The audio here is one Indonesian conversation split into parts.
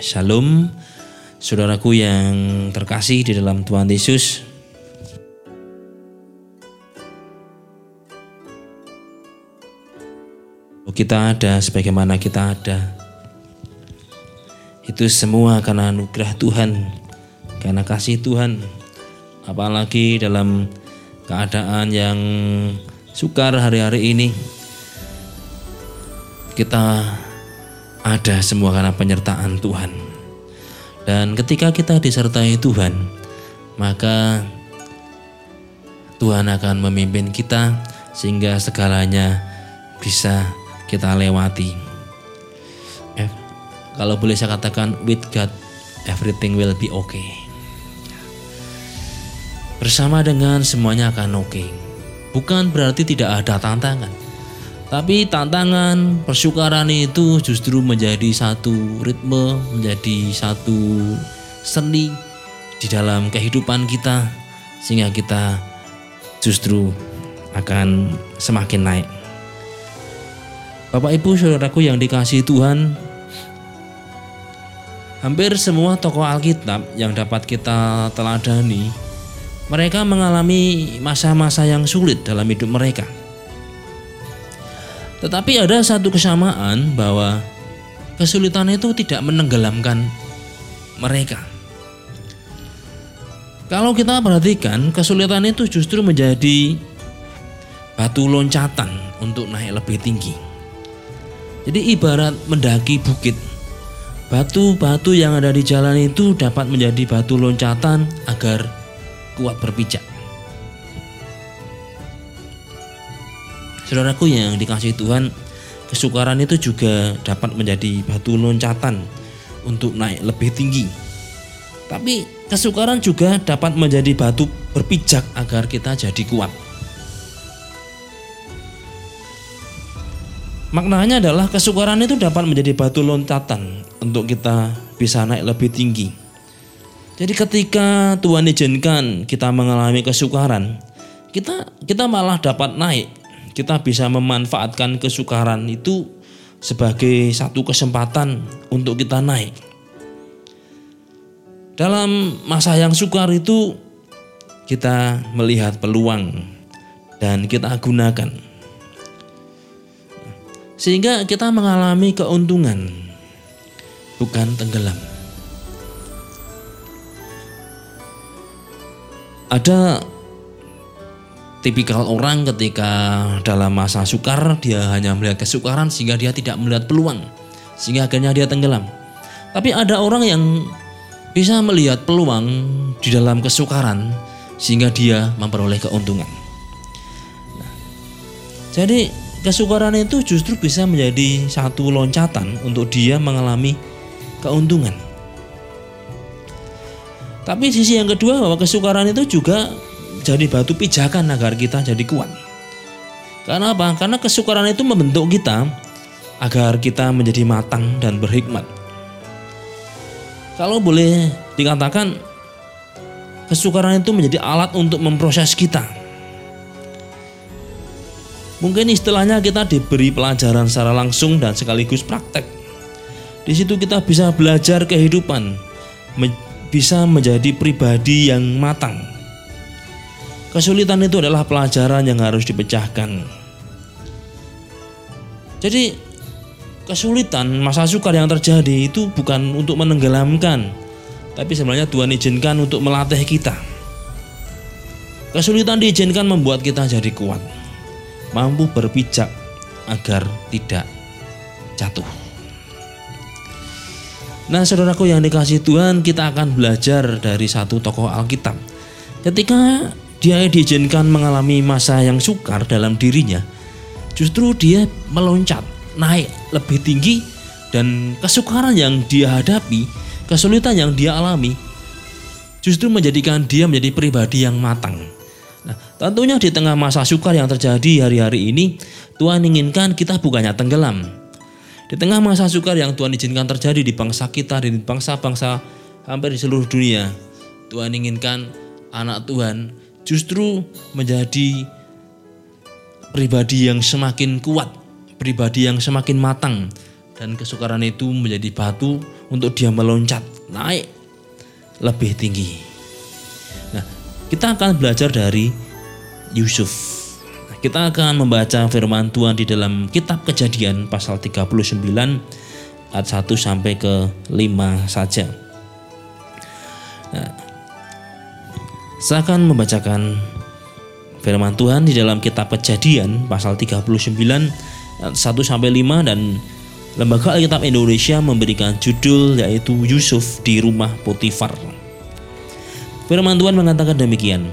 Shalom, saudaraku yang terkasih di dalam Tuhan Yesus. Kita ada sebagaimana kita ada. Itu semua karena anugerah Tuhan, karena kasih Tuhan. Apalagi dalam keadaan yang sukar hari-hari ini, kita ada semua karena penyertaan Tuhan. Dan ketika kita disertai Tuhan, maka Tuhan akan memimpin kita sehingga segalanya bisa kita lewati. Eh, kalau boleh saya katakan with God everything will be okay. Bersama dengan semuanya akan oke. Okay. Bukan berarti tidak ada tantangan. Tapi tantangan persukaran itu justru menjadi satu ritme, menjadi satu seni di dalam kehidupan kita sehingga kita justru akan semakin naik. Bapak Ibu Saudaraku yang dikasih Tuhan, hampir semua tokoh Alkitab yang dapat kita teladani, mereka mengalami masa-masa yang sulit dalam hidup mereka tetapi ada satu kesamaan bahwa kesulitan itu tidak menenggelamkan mereka. Kalau kita perhatikan, kesulitan itu justru menjadi batu loncatan untuk naik lebih tinggi. Jadi ibarat mendaki bukit. Batu-batu yang ada di jalan itu dapat menjadi batu loncatan agar kuat berpijak. Saudaraku yang dikasih Tuhan, kesukaran itu juga dapat menjadi batu loncatan untuk naik lebih tinggi. Tapi kesukaran juga dapat menjadi batu berpijak agar kita jadi kuat. Maknanya adalah kesukaran itu dapat menjadi batu loncatan untuk kita bisa naik lebih tinggi. Jadi ketika Tuhan izinkan kita mengalami kesukaran, kita kita malah dapat naik kita bisa memanfaatkan kesukaran itu sebagai satu kesempatan untuk kita naik. Dalam masa yang sukar itu kita melihat peluang dan kita gunakan. Sehingga kita mengalami keuntungan bukan tenggelam. Ada tipikal orang ketika dalam masa sukar dia hanya melihat kesukaran sehingga dia tidak melihat peluang sehingga akhirnya dia tenggelam. Tapi ada orang yang bisa melihat peluang di dalam kesukaran sehingga dia memperoleh keuntungan. Nah, jadi kesukaran itu justru bisa menjadi satu loncatan untuk dia mengalami keuntungan. Tapi sisi yang kedua bahwa kesukaran itu juga jadi batu pijakan agar kita jadi kuat. Karena apa? Karena kesukaran itu membentuk kita agar kita menjadi matang dan berhikmat. Kalau boleh dikatakan kesukaran itu menjadi alat untuk memproses kita. Mungkin istilahnya kita diberi pelajaran secara langsung dan sekaligus praktek. Di situ kita bisa belajar kehidupan, bisa menjadi pribadi yang matang Kesulitan itu adalah pelajaran yang harus dipecahkan. Jadi kesulitan, masa sukar yang terjadi itu bukan untuk menenggelamkan, tapi sebenarnya Tuhan izinkan untuk melatih kita. Kesulitan diizinkan membuat kita jadi kuat, mampu berpijak agar tidak jatuh. Nah, saudaraku yang dikasih Tuhan, kita akan belajar dari satu tokoh Alkitab. Ketika dia diizinkan mengalami masa yang sukar dalam dirinya, justru dia meloncat naik lebih tinggi dan kesukaran yang dia hadapi, kesulitan yang dia alami, justru menjadikan dia menjadi pribadi yang matang. Nah, tentunya di tengah masa sukar yang terjadi hari-hari ini, Tuhan inginkan kita bukannya tenggelam. Di tengah masa sukar yang Tuhan izinkan terjadi di bangsa kita, di bangsa-bangsa hampir di seluruh dunia, Tuhan inginkan anak Tuhan justru menjadi pribadi yang semakin kuat, pribadi yang semakin matang dan kesukaran itu menjadi batu untuk dia meloncat naik lebih tinggi. Nah, kita akan belajar dari Yusuf. Nah, kita akan membaca firman Tuhan di dalam kitab Kejadian pasal 39 ayat 1 sampai ke 5 saja. Nah, saya akan membacakan firman Tuhan di dalam kitab Kejadian pasal 39 ayat 1 sampai 5 dan Lembaga Alkitab Indonesia memberikan judul yaitu Yusuf di rumah Potifar. Firman Tuhan mengatakan demikian.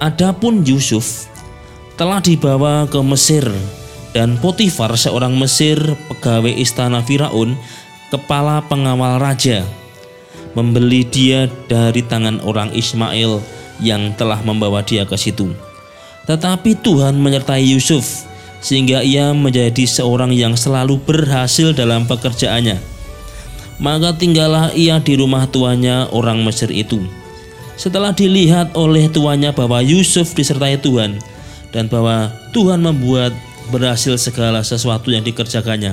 Adapun Yusuf telah dibawa ke Mesir dan Potifar seorang Mesir pegawai istana Firaun, kepala pengawal raja, membeli dia dari tangan orang Ismail yang telah membawa dia ke situ. Tetapi Tuhan menyertai Yusuf sehingga ia menjadi seorang yang selalu berhasil dalam pekerjaannya. Maka tinggallah ia di rumah tuannya orang Mesir itu. Setelah dilihat oleh tuannya bahwa Yusuf disertai Tuhan dan bahwa Tuhan membuat berhasil segala sesuatu yang dikerjakannya,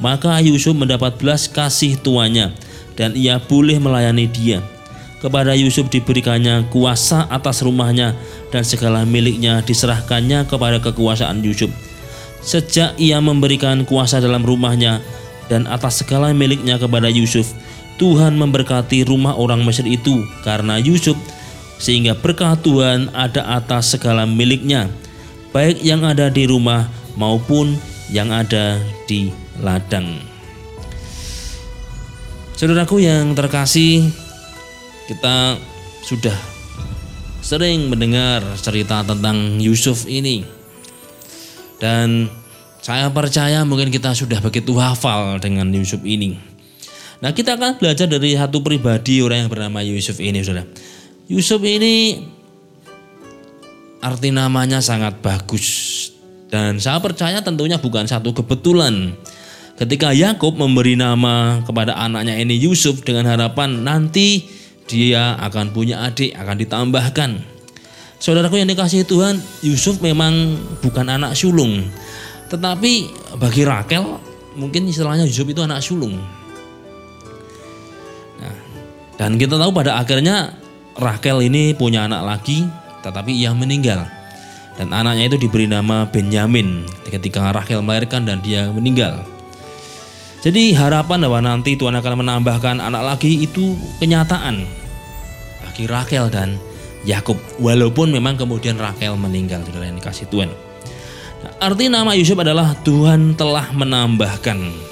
maka Yusuf mendapat belas kasih tuannya dan ia boleh melayani dia. Kepada Yusuf diberikannya kuasa atas rumahnya dan segala miliknya diserahkannya kepada kekuasaan Yusuf sejak ia memberikan kuasa dalam rumahnya dan atas segala miliknya kepada Yusuf. Tuhan memberkati rumah orang Mesir itu karena Yusuf sehingga berkah Tuhan ada atas segala miliknya baik yang ada di rumah maupun yang ada di ladang. Saudaraku yang terkasih, kita sudah sering mendengar cerita tentang Yusuf ini. Dan saya percaya mungkin kita sudah begitu hafal dengan Yusuf ini. Nah kita akan belajar dari satu pribadi orang yang bernama Yusuf ini saudara. Yusuf ini arti namanya sangat bagus. Dan saya percaya tentunya bukan satu kebetulan. Ketika Yakub memberi nama kepada anaknya ini Yusuf dengan harapan nanti dia akan punya adik, akan ditambahkan. Saudaraku yang dikasih Tuhan, Yusuf memang bukan anak sulung. Tetapi bagi Rakel, mungkin istilahnya Yusuf itu anak sulung. Nah, dan kita tahu pada akhirnya Rakel ini punya anak lagi, tetapi ia meninggal. Dan anaknya itu diberi nama Benyamin ketika Rakel melahirkan dan dia meninggal. Jadi harapan bahwa nanti Tuhan akan menambahkan anak lagi itu kenyataan bagi Rakel dan Yakub walaupun memang kemudian Rakel meninggal di dalam kasih Tuhan. Nah, arti nama Yusuf adalah Tuhan telah menambahkan.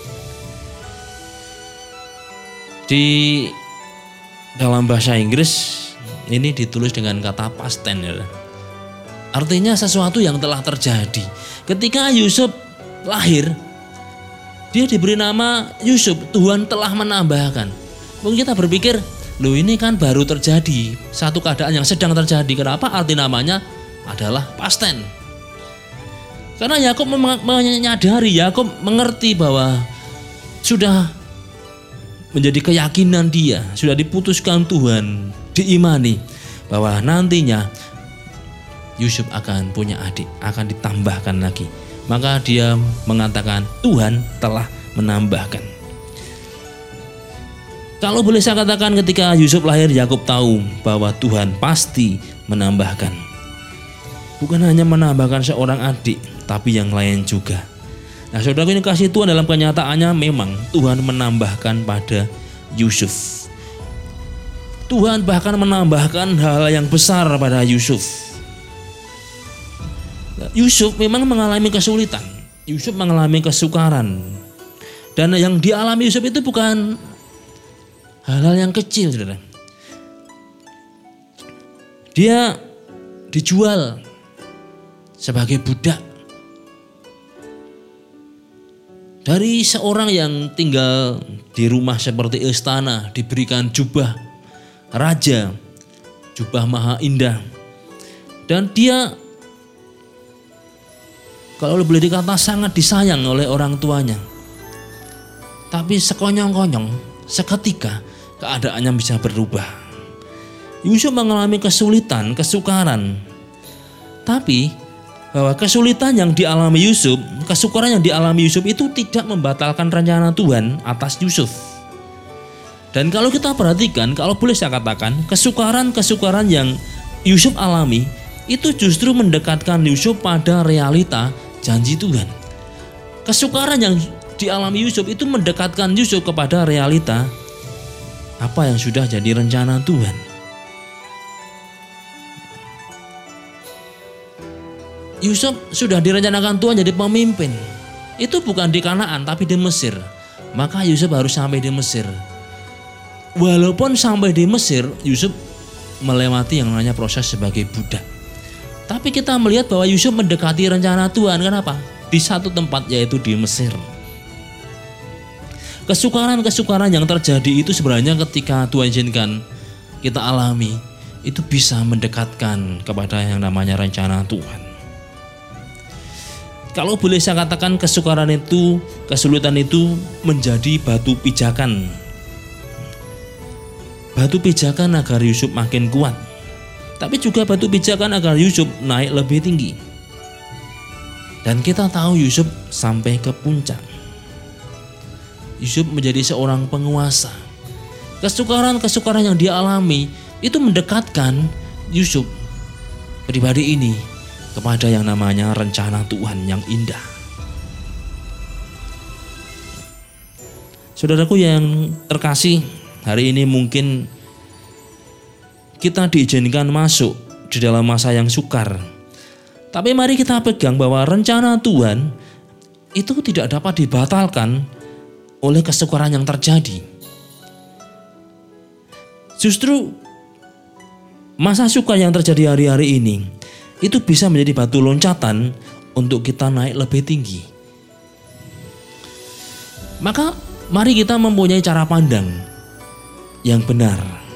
Di dalam bahasa Inggris ini ditulis dengan kata past tense. Ya. Artinya sesuatu yang telah terjadi. Ketika Yusuf lahir, dia diberi nama Yusuf. Tuhan telah menambahkan. Mungkin kita berpikir, Loh ini kan baru terjadi satu keadaan yang sedang terjadi. Kenapa arti namanya adalah pasten? Karena Yakub menyadari, Yakub mengerti bahwa sudah menjadi keyakinan dia, sudah diputuskan Tuhan, diimani bahwa nantinya Yusuf akan punya adik, akan ditambahkan lagi. Maka dia mengatakan Tuhan telah menambahkan. Kalau boleh saya katakan ketika Yusuf lahir Yakub tahu bahwa Tuhan pasti menambahkan. Bukan hanya menambahkan seorang adik, tapi yang lain juga. Nah saudara ini kasih Tuhan dalam kenyataannya memang Tuhan menambahkan pada Yusuf. Tuhan bahkan menambahkan hal yang besar pada Yusuf. Yusuf memang mengalami kesulitan. Yusuf mengalami kesukaran. Dan yang dialami Yusuf itu bukan Hal-hal yang kecil, saudara. Dia dijual sebagai budak dari seorang yang tinggal di rumah seperti istana diberikan jubah raja, jubah maha indah. Dan dia kalau boleh dikata sangat disayang oleh orang tuanya. Tapi sekonyong-konyong seketika keadaannya bisa berubah. Yusuf mengalami kesulitan, kesukaran. Tapi bahwa kesulitan yang dialami Yusuf, kesukaran yang dialami Yusuf itu tidak membatalkan rencana Tuhan atas Yusuf. Dan kalau kita perhatikan, kalau boleh saya katakan, kesukaran-kesukaran yang Yusuf alami itu justru mendekatkan Yusuf pada realita janji Tuhan. Kesukaran yang dialami Yusuf itu mendekatkan Yusuf kepada realita apa yang sudah jadi rencana Tuhan. Yusuf sudah direncanakan Tuhan jadi pemimpin. Itu bukan di Kanaan tapi di Mesir. Maka Yusuf harus sampai di Mesir. Walaupun sampai di Mesir, Yusuf melewati yang namanya proses sebagai budak. Tapi kita melihat bahwa Yusuf mendekati rencana Tuhan. Kenapa? Di satu tempat yaitu di Mesir. Kesukaran-kesukaran yang terjadi itu sebenarnya ketika Tuhan izinkan kita alami itu bisa mendekatkan kepada yang namanya rencana Tuhan. Kalau boleh saya katakan kesukaran itu, kesulitan itu menjadi batu pijakan. Batu pijakan agar Yusuf makin kuat. Tapi juga batu pijakan agar Yusuf naik lebih tinggi. Dan kita tahu Yusuf sampai ke puncak. Yusuf menjadi seorang penguasa. Kesukaran-kesukaran yang dia alami itu mendekatkan Yusuf pribadi ini kepada yang namanya rencana Tuhan yang indah. Saudaraku yang terkasih, hari ini mungkin kita diizinkan masuk di dalam masa yang sukar. Tapi mari kita pegang bahwa rencana Tuhan itu tidak dapat dibatalkan oleh kesukaran yang terjadi. Justru masa sukar yang terjadi hari-hari ini itu bisa menjadi batu loncatan untuk kita naik lebih tinggi. Maka mari kita mempunyai cara pandang yang benar.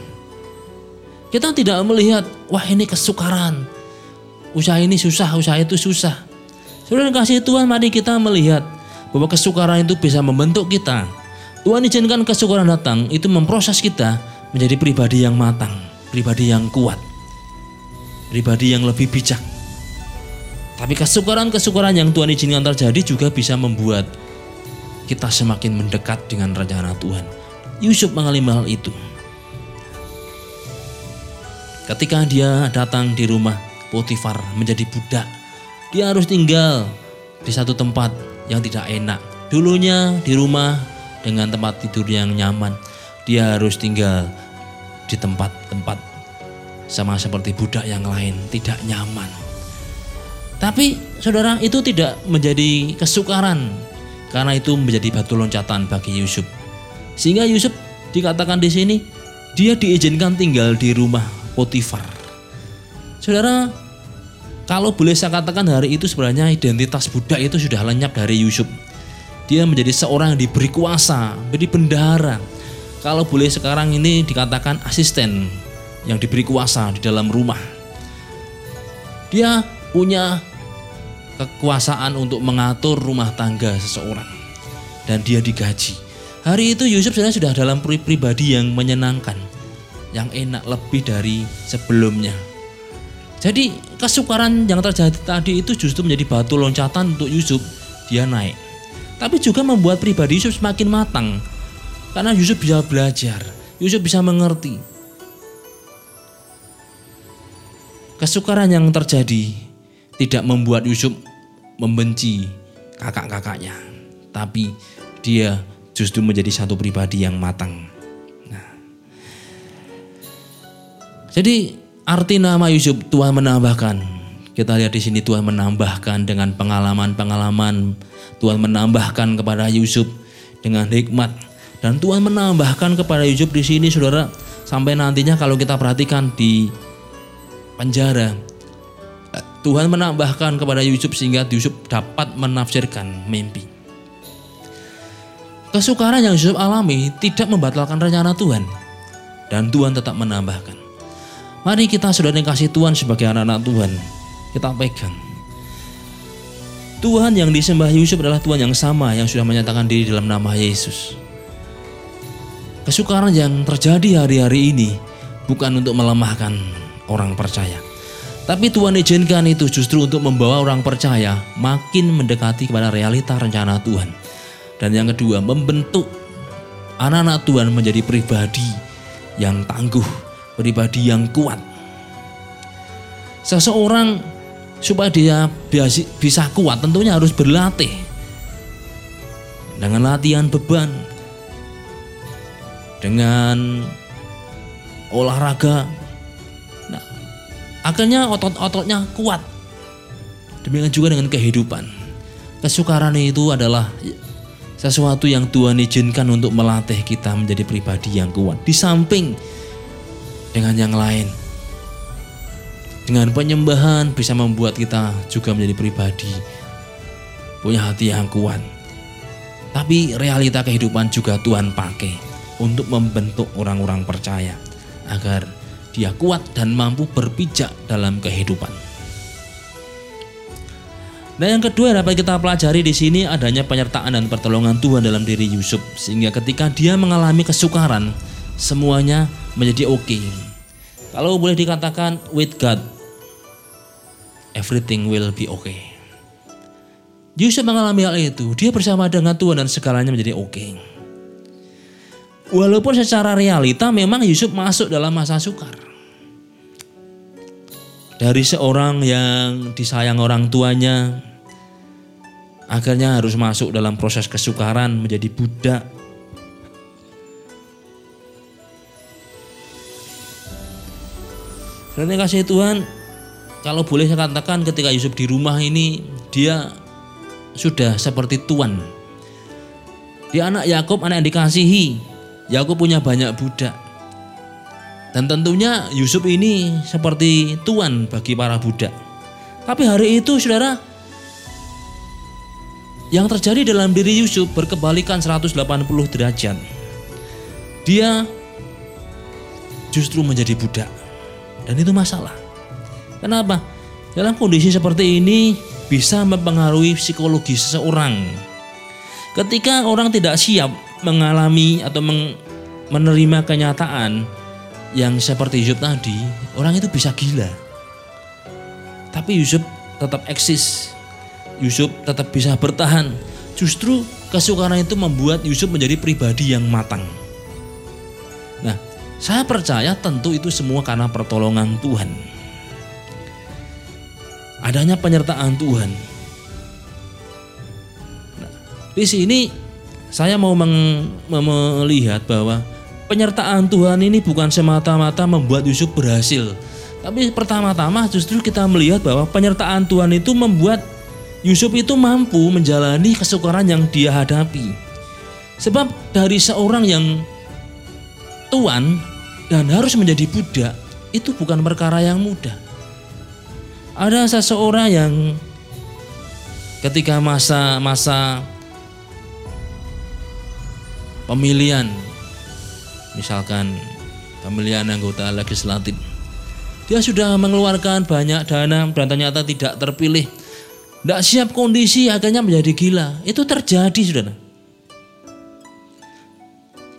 Kita tidak melihat, wah ini kesukaran, usaha ini susah, usaha itu susah. Saudara kasih Tuhan, mari kita melihat bahwa kesukaran itu bisa membentuk kita. Tuhan izinkan kesukaran datang, itu memproses kita menjadi pribadi yang matang, pribadi yang kuat pribadi yang lebih bijak. Tapi kesukaran-kesukaran yang Tuhan izinkan terjadi juga bisa membuat kita semakin mendekat dengan rencana Tuhan. Yusuf mengalami hal itu. Ketika dia datang di rumah Potifar menjadi budak, dia harus tinggal di satu tempat yang tidak enak. Dulunya di rumah dengan tempat tidur yang nyaman, dia harus tinggal di tempat-tempat sama seperti budak yang lain, tidak nyaman. Tapi saudara itu tidak menjadi kesukaran karena itu menjadi batu loncatan bagi Yusuf. Sehingga Yusuf dikatakan di sini dia diizinkan tinggal di rumah Potifar. Saudara, kalau boleh saya katakan hari itu sebenarnya identitas budak itu sudah lenyap dari Yusuf. Dia menjadi seorang yang diberi kuasa, menjadi bendahara. Kalau boleh sekarang ini dikatakan asisten yang diberi kuasa di dalam rumah. Dia punya kekuasaan untuk mengatur rumah tangga seseorang dan dia digaji. Hari itu Yusuf sebenarnya sudah dalam pribadi yang menyenangkan, yang enak lebih dari sebelumnya. Jadi kesukaran yang terjadi tadi itu justru menjadi batu loncatan untuk Yusuf, dia naik. Tapi juga membuat pribadi Yusuf semakin matang, karena Yusuf bisa belajar, Yusuf bisa mengerti, Kesukaran yang terjadi tidak membuat Yusuf membenci kakak-kakaknya, tapi dia justru menjadi satu pribadi yang matang. Jadi arti nama Yusuf Tuhan menambahkan. Kita lihat di sini Tuhan menambahkan dengan pengalaman-pengalaman. Tuhan menambahkan kepada Yusuf dengan hikmat dan Tuhan menambahkan kepada Yusuf di sini Saudara sampai nantinya kalau kita perhatikan di penjara. Tuhan menambahkan kepada Yusuf sehingga Yusuf dapat menafsirkan mimpi. Kesukaran yang Yusuf alami tidak membatalkan rencana Tuhan. Dan Tuhan tetap menambahkan. Mari kita sudah dikasih Tuhan sebagai anak-anak Tuhan. Kita pegang. Tuhan yang disembah Yusuf adalah Tuhan yang sama yang sudah menyatakan diri dalam nama Yesus. Kesukaran yang terjadi hari-hari ini bukan untuk melemahkan orang percaya. Tapi Tuhan izinkan itu justru untuk membawa orang percaya makin mendekati kepada realita rencana Tuhan. Dan yang kedua, membentuk anak-anak Tuhan menjadi pribadi yang tangguh, pribadi yang kuat. Seseorang supaya dia bisa kuat tentunya harus berlatih. Dengan latihan beban, dengan olahraga, Akhirnya otot-ototnya kuat. Demikian juga dengan kehidupan. Kesukaran itu adalah sesuatu yang Tuhan izinkan untuk melatih kita menjadi pribadi yang kuat. Di samping dengan yang lain. Dengan penyembahan bisa membuat kita juga menjadi pribadi punya hati yang kuat. Tapi realita kehidupan juga Tuhan pakai untuk membentuk orang-orang percaya agar dia kuat dan mampu berpijak dalam kehidupan. Nah yang kedua dapat kita pelajari di sini adanya penyertaan dan pertolongan Tuhan dalam diri Yusuf sehingga ketika dia mengalami kesukaran semuanya menjadi oke. Okay. Kalau boleh dikatakan with God everything will be okay. Yusuf mengalami hal itu, dia bersama dengan Tuhan dan segalanya menjadi oke. Okay. Walaupun secara realita memang Yusuf masuk dalam masa sukar. Dari seorang yang disayang orang tuanya, akhirnya harus masuk dalam proses kesukaran menjadi budak. Karena kasih Tuhan, kalau boleh saya katakan ketika Yusuf di rumah ini, dia sudah seperti tuan. Dia anak Yakub, anak yang dikasihi, Yakub punya banyak budak. Dan tentunya Yusuf ini seperti tuan bagi para budak. Tapi hari itu saudara, yang terjadi dalam diri Yusuf berkebalikan 180 derajat. Dia justru menjadi budak. Dan itu masalah. Kenapa? Dalam kondisi seperti ini bisa mempengaruhi psikologi seseorang. Ketika orang tidak siap mengalami atau menerima kenyataan yang seperti Yusuf tadi, orang itu bisa gila. Tapi Yusuf tetap eksis. Yusuf tetap bisa bertahan. Justru kesukaran itu membuat Yusuf menjadi pribadi yang matang. Nah, saya percaya tentu itu semua karena pertolongan Tuhan. Adanya penyertaan Tuhan. Nah, di sini saya mau melihat bahwa penyertaan Tuhan ini bukan semata-mata membuat Yusuf berhasil. Tapi pertama-tama justru kita melihat bahwa penyertaan Tuhan itu membuat Yusuf itu mampu menjalani kesukaran yang dia hadapi. Sebab dari seorang yang tuan dan harus menjadi budak itu bukan perkara yang mudah. Ada seseorang yang ketika masa-masa pemilihan misalkan pemilihan anggota legislatif dia sudah mengeluarkan banyak dana dan ternyata tidak terpilih. Tidak siap kondisi akhirnya menjadi gila. Itu terjadi sudah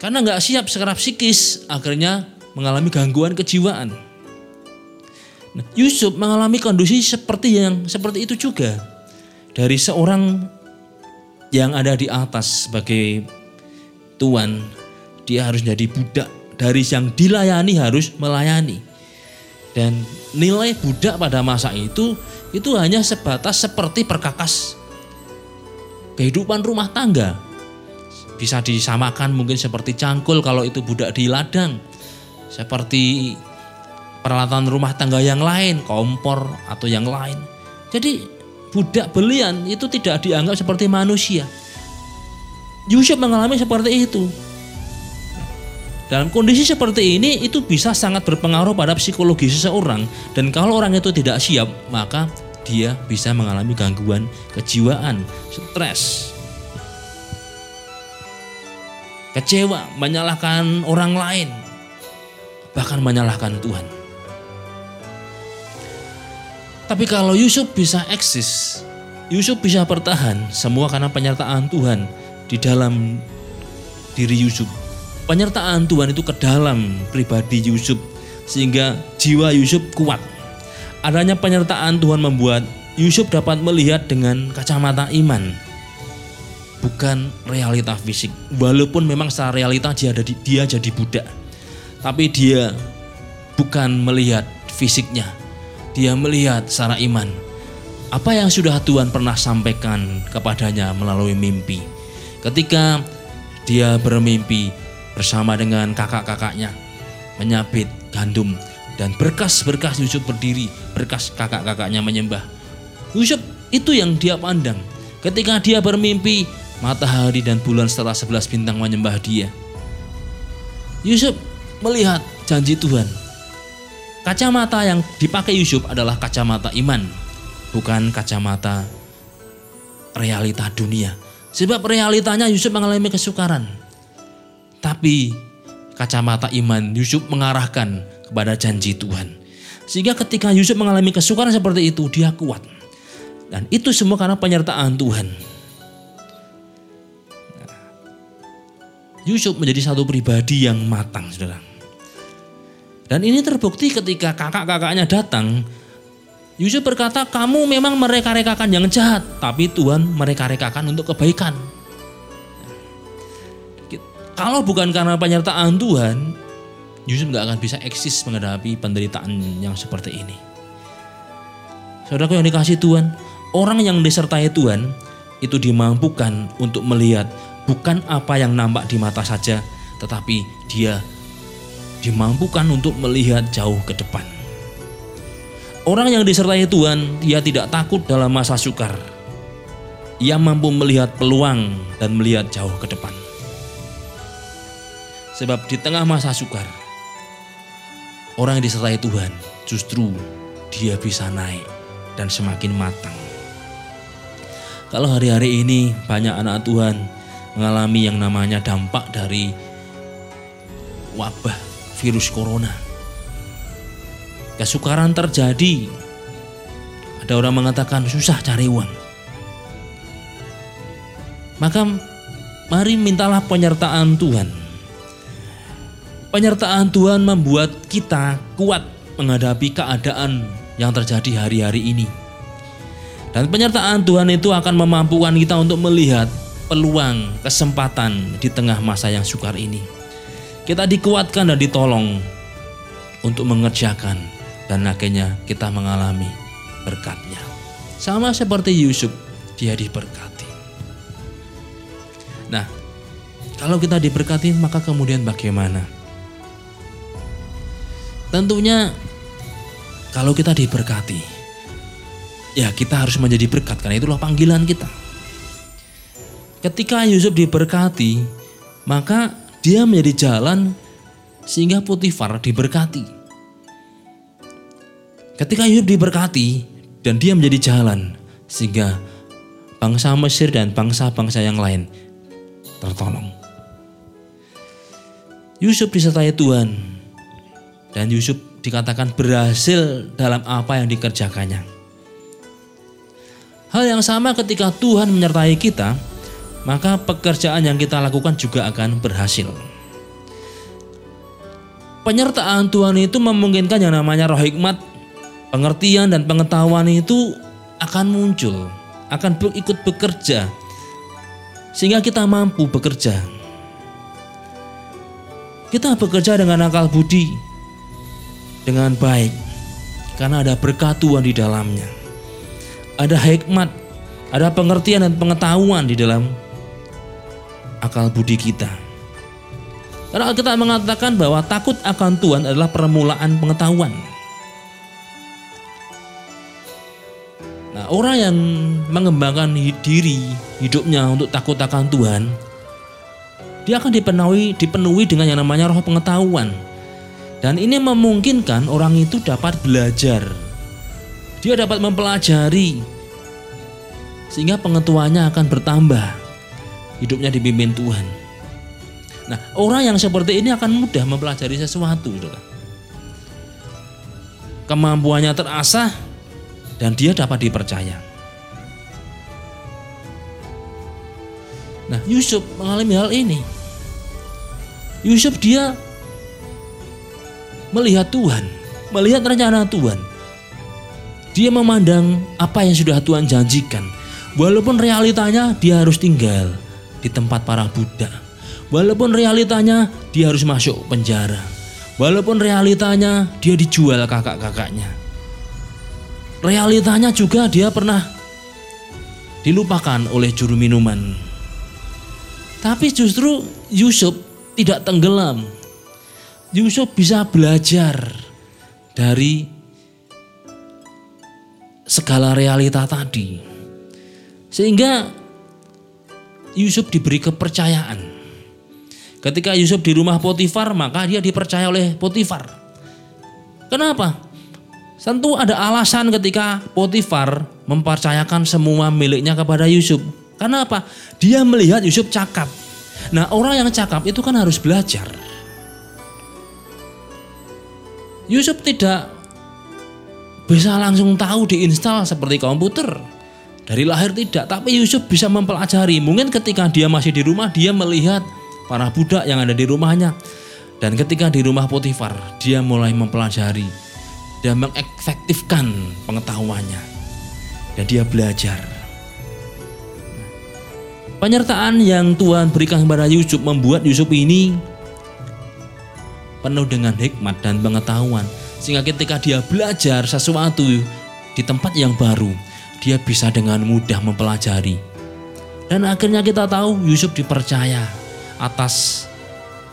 karena nggak siap secara psikis akhirnya mengalami gangguan kejiwaan nah, Yusuf mengalami kondisi seperti yang seperti itu juga dari seorang yang ada di atas sebagai tuan, dia harus jadi budak. Dari yang dilayani harus melayani. Dan nilai budak pada masa itu itu hanya sebatas seperti perkakas kehidupan rumah tangga. Bisa disamakan mungkin seperti cangkul kalau itu budak di ladang. Seperti peralatan rumah tangga yang lain, kompor atau yang lain. Jadi budak belian itu tidak dianggap seperti manusia, Yusuf mengalami seperti itu. Dalam kondisi seperti ini itu bisa sangat berpengaruh pada psikologi seseorang dan kalau orang itu tidak siap maka dia bisa mengalami gangguan kejiwaan, stres, kecewa, menyalahkan orang lain, bahkan menyalahkan Tuhan. Tapi kalau Yusuf bisa eksis, Yusuf bisa bertahan, semua karena penyertaan Tuhan di dalam diri Yusuf. Penyertaan Tuhan itu ke dalam pribadi Yusuf sehingga jiwa Yusuf kuat. adanya penyertaan Tuhan membuat Yusuf dapat melihat dengan kacamata iman bukan realita fisik. Walaupun memang secara realita dia ada di, dia jadi budak. Tapi dia bukan melihat fisiknya. Dia melihat secara iman. Apa yang sudah Tuhan pernah sampaikan kepadanya melalui mimpi. Ketika dia bermimpi bersama dengan kakak-kakaknya menyabit gandum dan berkas-berkas Yusuf berdiri, berkas kakak-kakaknya menyembah. Yusuf itu yang dia pandang. Ketika dia bermimpi, matahari dan bulan setelah sebelas bintang menyembah dia. Yusuf melihat janji Tuhan. Kacamata yang dipakai Yusuf adalah kacamata iman, bukan kacamata realita dunia. Sebab realitanya Yusuf mengalami kesukaran. Tapi kacamata iman Yusuf mengarahkan kepada janji Tuhan. Sehingga ketika Yusuf mengalami kesukaran seperti itu, dia kuat. Dan itu semua karena penyertaan Tuhan. Yusuf menjadi satu pribadi yang matang, saudara. Dan ini terbukti ketika kakak-kakaknya datang, Yusuf berkata, kamu memang mereka-rekakan yang jahat, tapi Tuhan mereka-rekakan untuk kebaikan. Kalau bukan karena penyertaan Tuhan, Yusuf nggak akan bisa eksis menghadapi penderitaan yang seperti ini. Saudaraku yang dikasih Tuhan, orang yang disertai Tuhan itu dimampukan untuk melihat bukan apa yang nampak di mata saja, tetapi dia dimampukan untuk melihat jauh ke depan. Orang yang disertai Tuhan, dia tidak takut dalam masa sukar. Ia mampu melihat peluang dan melihat jauh ke depan. Sebab di tengah masa sukar, orang yang disertai Tuhan justru dia bisa naik dan semakin matang. Kalau hari-hari ini banyak anak Tuhan mengalami yang namanya dampak dari wabah virus corona. Kesukaran terjadi. Ada orang mengatakan susah cari uang. Maka mari mintalah penyertaan Tuhan. Penyertaan Tuhan membuat kita kuat menghadapi keadaan yang terjadi hari-hari ini. Dan penyertaan Tuhan itu akan memampukan kita untuk melihat peluang, kesempatan di tengah masa yang sukar ini. Kita dikuatkan dan ditolong untuk mengerjakan dan akhirnya kita mengalami berkatnya. Sama seperti Yusuf, dia diberkati. Nah, kalau kita diberkati maka kemudian bagaimana? Tentunya kalau kita diberkati, ya kita harus menjadi berkat karena itulah panggilan kita. Ketika Yusuf diberkati, maka dia menjadi jalan sehingga Potifar diberkati. Ketika Yusuf diberkati dan dia menjadi jalan sehingga bangsa Mesir dan bangsa-bangsa yang lain tertolong. Yusuf disertai Tuhan dan Yusuf dikatakan berhasil dalam apa yang dikerjakannya. Hal yang sama ketika Tuhan menyertai kita, maka pekerjaan yang kita lakukan juga akan berhasil. Penyertaan Tuhan itu memungkinkan yang namanya roh hikmat, pengertian dan pengetahuan itu akan muncul, akan ikut bekerja, sehingga kita mampu bekerja. Kita bekerja dengan akal budi, dengan baik, karena ada berkat Tuhan di dalamnya. Ada hikmat, ada pengertian dan pengetahuan di dalam akal budi kita. Karena kita mengatakan bahwa takut akan Tuhan adalah permulaan pengetahuan. Nah, orang yang mengembangkan diri hidupnya untuk takut akan Tuhan, dia akan dipenuhi dipenuhi dengan yang namanya roh pengetahuan. Dan ini memungkinkan orang itu dapat belajar. Dia dapat mempelajari sehingga pengetahuannya akan bertambah hidupnya dipimpin Tuhan. Nah, orang yang seperti ini akan mudah mempelajari sesuatu, saudara. Kemampuannya terasah dan dia dapat dipercaya. Nah, Yusuf mengalami hal ini. Yusuf dia melihat Tuhan, melihat rencana Tuhan. Dia memandang apa yang sudah Tuhan janjikan. Walaupun realitanya dia harus tinggal di tempat para budak. Walaupun realitanya dia harus masuk penjara. Walaupun realitanya dia dijual kakak-kakaknya. Realitanya juga dia pernah dilupakan oleh juru minuman. Tapi justru Yusuf tidak tenggelam. Yusuf bisa belajar dari segala realita tadi. Sehingga Yusuf diberi kepercayaan. Ketika Yusuf di rumah Potifar, maka dia dipercaya oleh Potifar. Kenapa? Tentu ada alasan ketika Potifar mempercayakan semua miliknya kepada Yusuf. Karena apa? Dia melihat Yusuf cakap. Nah, orang yang cakap itu kan harus belajar. Yusuf tidak bisa langsung tahu diinstal seperti komputer. Dari lahir tidak, tapi Yusuf bisa mempelajari. Mungkin ketika dia masih di rumah, dia melihat para budak yang ada di rumahnya. Dan ketika di rumah Potifar, dia mulai mempelajari dan mengefektifkan pengetahuannya. Dan dia belajar. Penyertaan yang Tuhan berikan kepada Yusuf membuat Yusuf ini penuh dengan hikmat dan pengetahuan sehingga ketika dia belajar sesuatu di tempat yang baru, dia bisa dengan mudah mempelajari. Dan akhirnya kita tahu Yusuf dipercaya atas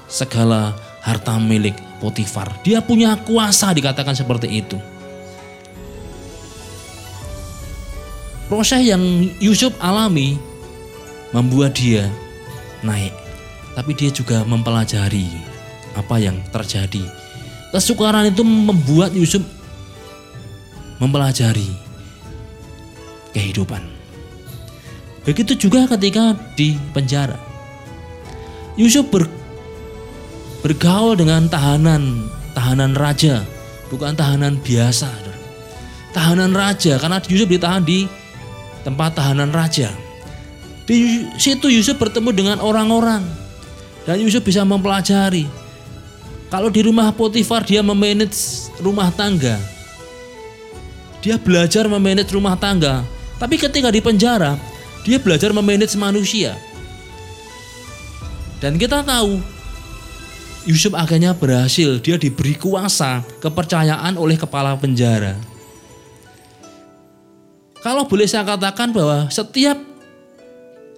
segala harta milik Potifar. Dia punya kuasa dikatakan seperti itu. Proses yang Yusuf alami membuat dia naik. Tapi dia juga mempelajari apa yang terjadi Kesukaran itu membuat Yusuf mempelajari kehidupan. Begitu juga ketika di penjara. Yusuf ber, bergaul dengan tahanan, tahanan raja, bukan tahanan biasa. Tahanan raja karena Yusuf ditahan di tempat tahanan raja. Di situ Yusuf bertemu dengan orang-orang dan Yusuf bisa mempelajari kalau di rumah Potifar dia memanage rumah tangga. Dia belajar memanage rumah tangga. Tapi ketika di penjara, dia belajar memanage manusia. Dan kita tahu Yusuf akhirnya berhasil, dia diberi kuasa, kepercayaan oleh kepala penjara. Kalau boleh saya katakan bahwa setiap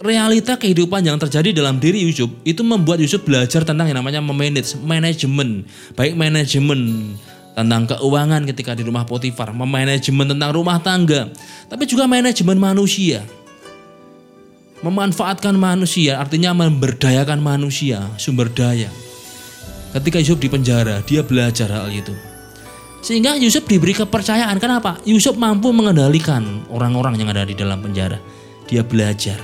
realita kehidupan yang terjadi dalam diri Yusuf itu membuat Yusuf belajar tentang yang namanya memanage, manajemen, baik manajemen tentang keuangan ketika di rumah Potifar, memanajemen tentang rumah tangga, tapi juga manajemen manusia. Memanfaatkan manusia artinya memberdayakan manusia, sumber daya. Ketika Yusuf di penjara, dia belajar hal itu. Sehingga Yusuf diberi kepercayaan. Kenapa? Yusuf mampu mengendalikan orang-orang yang ada di dalam penjara. Dia belajar.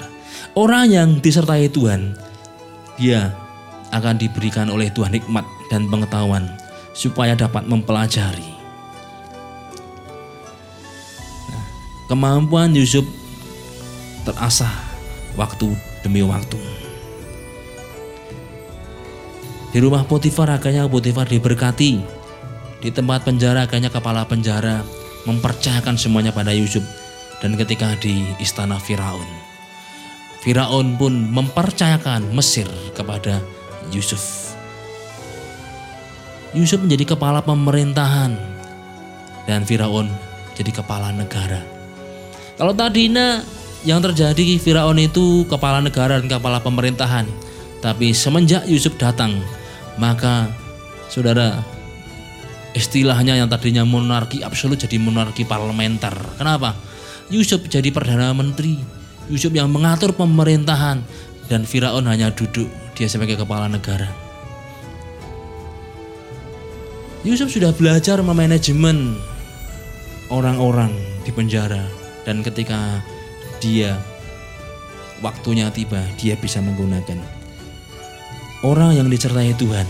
Orang yang disertai Tuhan, dia akan diberikan oleh Tuhan hikmat dan pengetahuan supaya dapat mempelajari. Nah, kemampuan Yusuf terasah waktu demi waktu. Di rumah Potifar akhirnya Potifar diberkati. Di tempat penjara akhirnya kepala penjara mempercayakan semuanya pada Yusuf. Dan ketika di istana Firaun, Firaun pun mempercayakan Mesir kepada Yusuf. Yusuf menjadi kepala pemerintahan dan Firaun jadi kepala negara. Kalau tadinya yang terjadi Firaun itu kepala negara dan kepala pemerintahan, tapi semenjak Yusuf datang, maka saudara istilahnya yang tadinya monarki absolut jadi monarki parlementer. Kenapa? Yusuf jadi perdana menteri, Yusuf yang mengatur pemerintahan dan Firaun hanya duduk dia sebagai kepala negara. Yusuf sudah belajar memanajemen orang-orang di penjara. Dan ketika dia waktunya tiba dia bisa menggunakan orang yang disertai Tuhan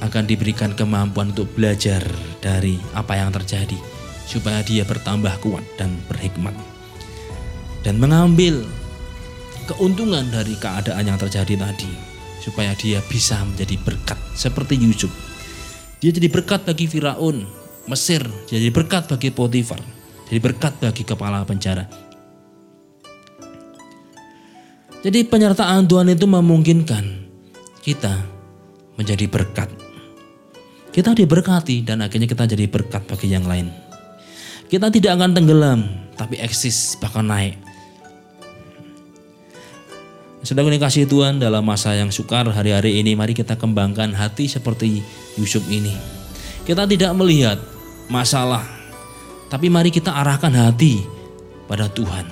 akan diberikan kemampuan untuk belajar dari apa yang terjadi supaya dia bertambah kuat dan berhikmat. Dan mengambil keuntungan dari keadaan yang terjadi tadi supaya dia bisa menjadi berkat seperti Yusuf. Dia jadi berkat bagi Firaun, Mesir, jadi berkat bagi Potifar, jadi berkat bagi kepala penjara. Jadi penyertaan Tuhan itu memungkinkan kita menjadi berkat. Kita diberkati dan akhirnya kita jadi berkat bagi yang lain. Kita tidak akan tenggelam, tapi eksis bahkan naik. Sedang kasih Tuhan dalam masa yang sukar hari-hari ini, mari kita kembangkan hati seperti Yusuf ini. Kita tidak melihat masalah, tapi mari kita arahkan hati pada Tuhan.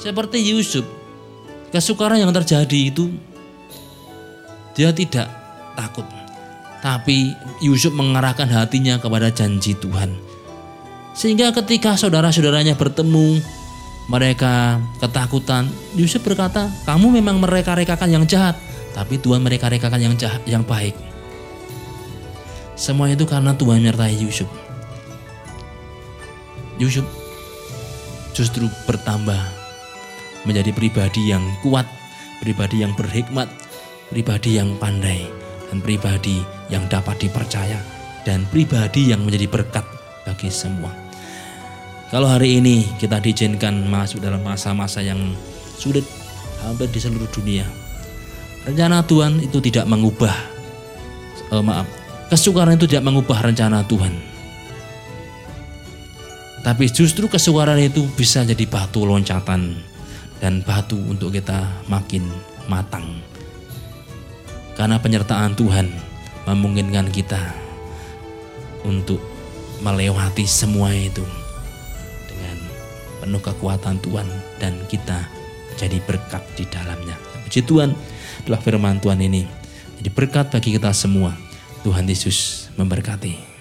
Seperti Yusuf, kesukaran yang terjadi itu dia tidak takut. Tapi Yusuf mengarahkan hatinya kepada janji Tuhan. Sehingga ketika saudara-saudaranya bertemu, mereka ketakutan. Yusuf berkata, kamu memang mereka-rekakan yang jahat, tapi Tuhan mereka-rekakan yang jahat, yang baik. Semua itu karena Tuhan menyertai Yusuf. Yusuf justru bertambah menjadi pribadi yang kuat, pribadi yang berhikmat, pribadi yang pandai, dan pribadi yang dapat dipercaya, dan pribadi yang menjadi berkat bagi semua. Kalau hari ini kita diizinkan masuk dalam masa-masa yang sulit hampir di seluruh dunia, rencana Tuhan itu tidak mengubah, eh, maaf, Kesukaran itu tidak mengubah rencana Tuhan. Tapi justru kesukaran itu bisa jadi batu loncatan dan batu untuk kita makin matang. Karena penyertaan Tuhan memungkinkan kita untuk melewati semua itu penuh kekuatan Tuhan dan kita jadi berkat di dalamnya. Puji Tuhan, itulah firman Tuhan ini. Jadi berkat bagi kita semua. Tuhan Yesus memberkati.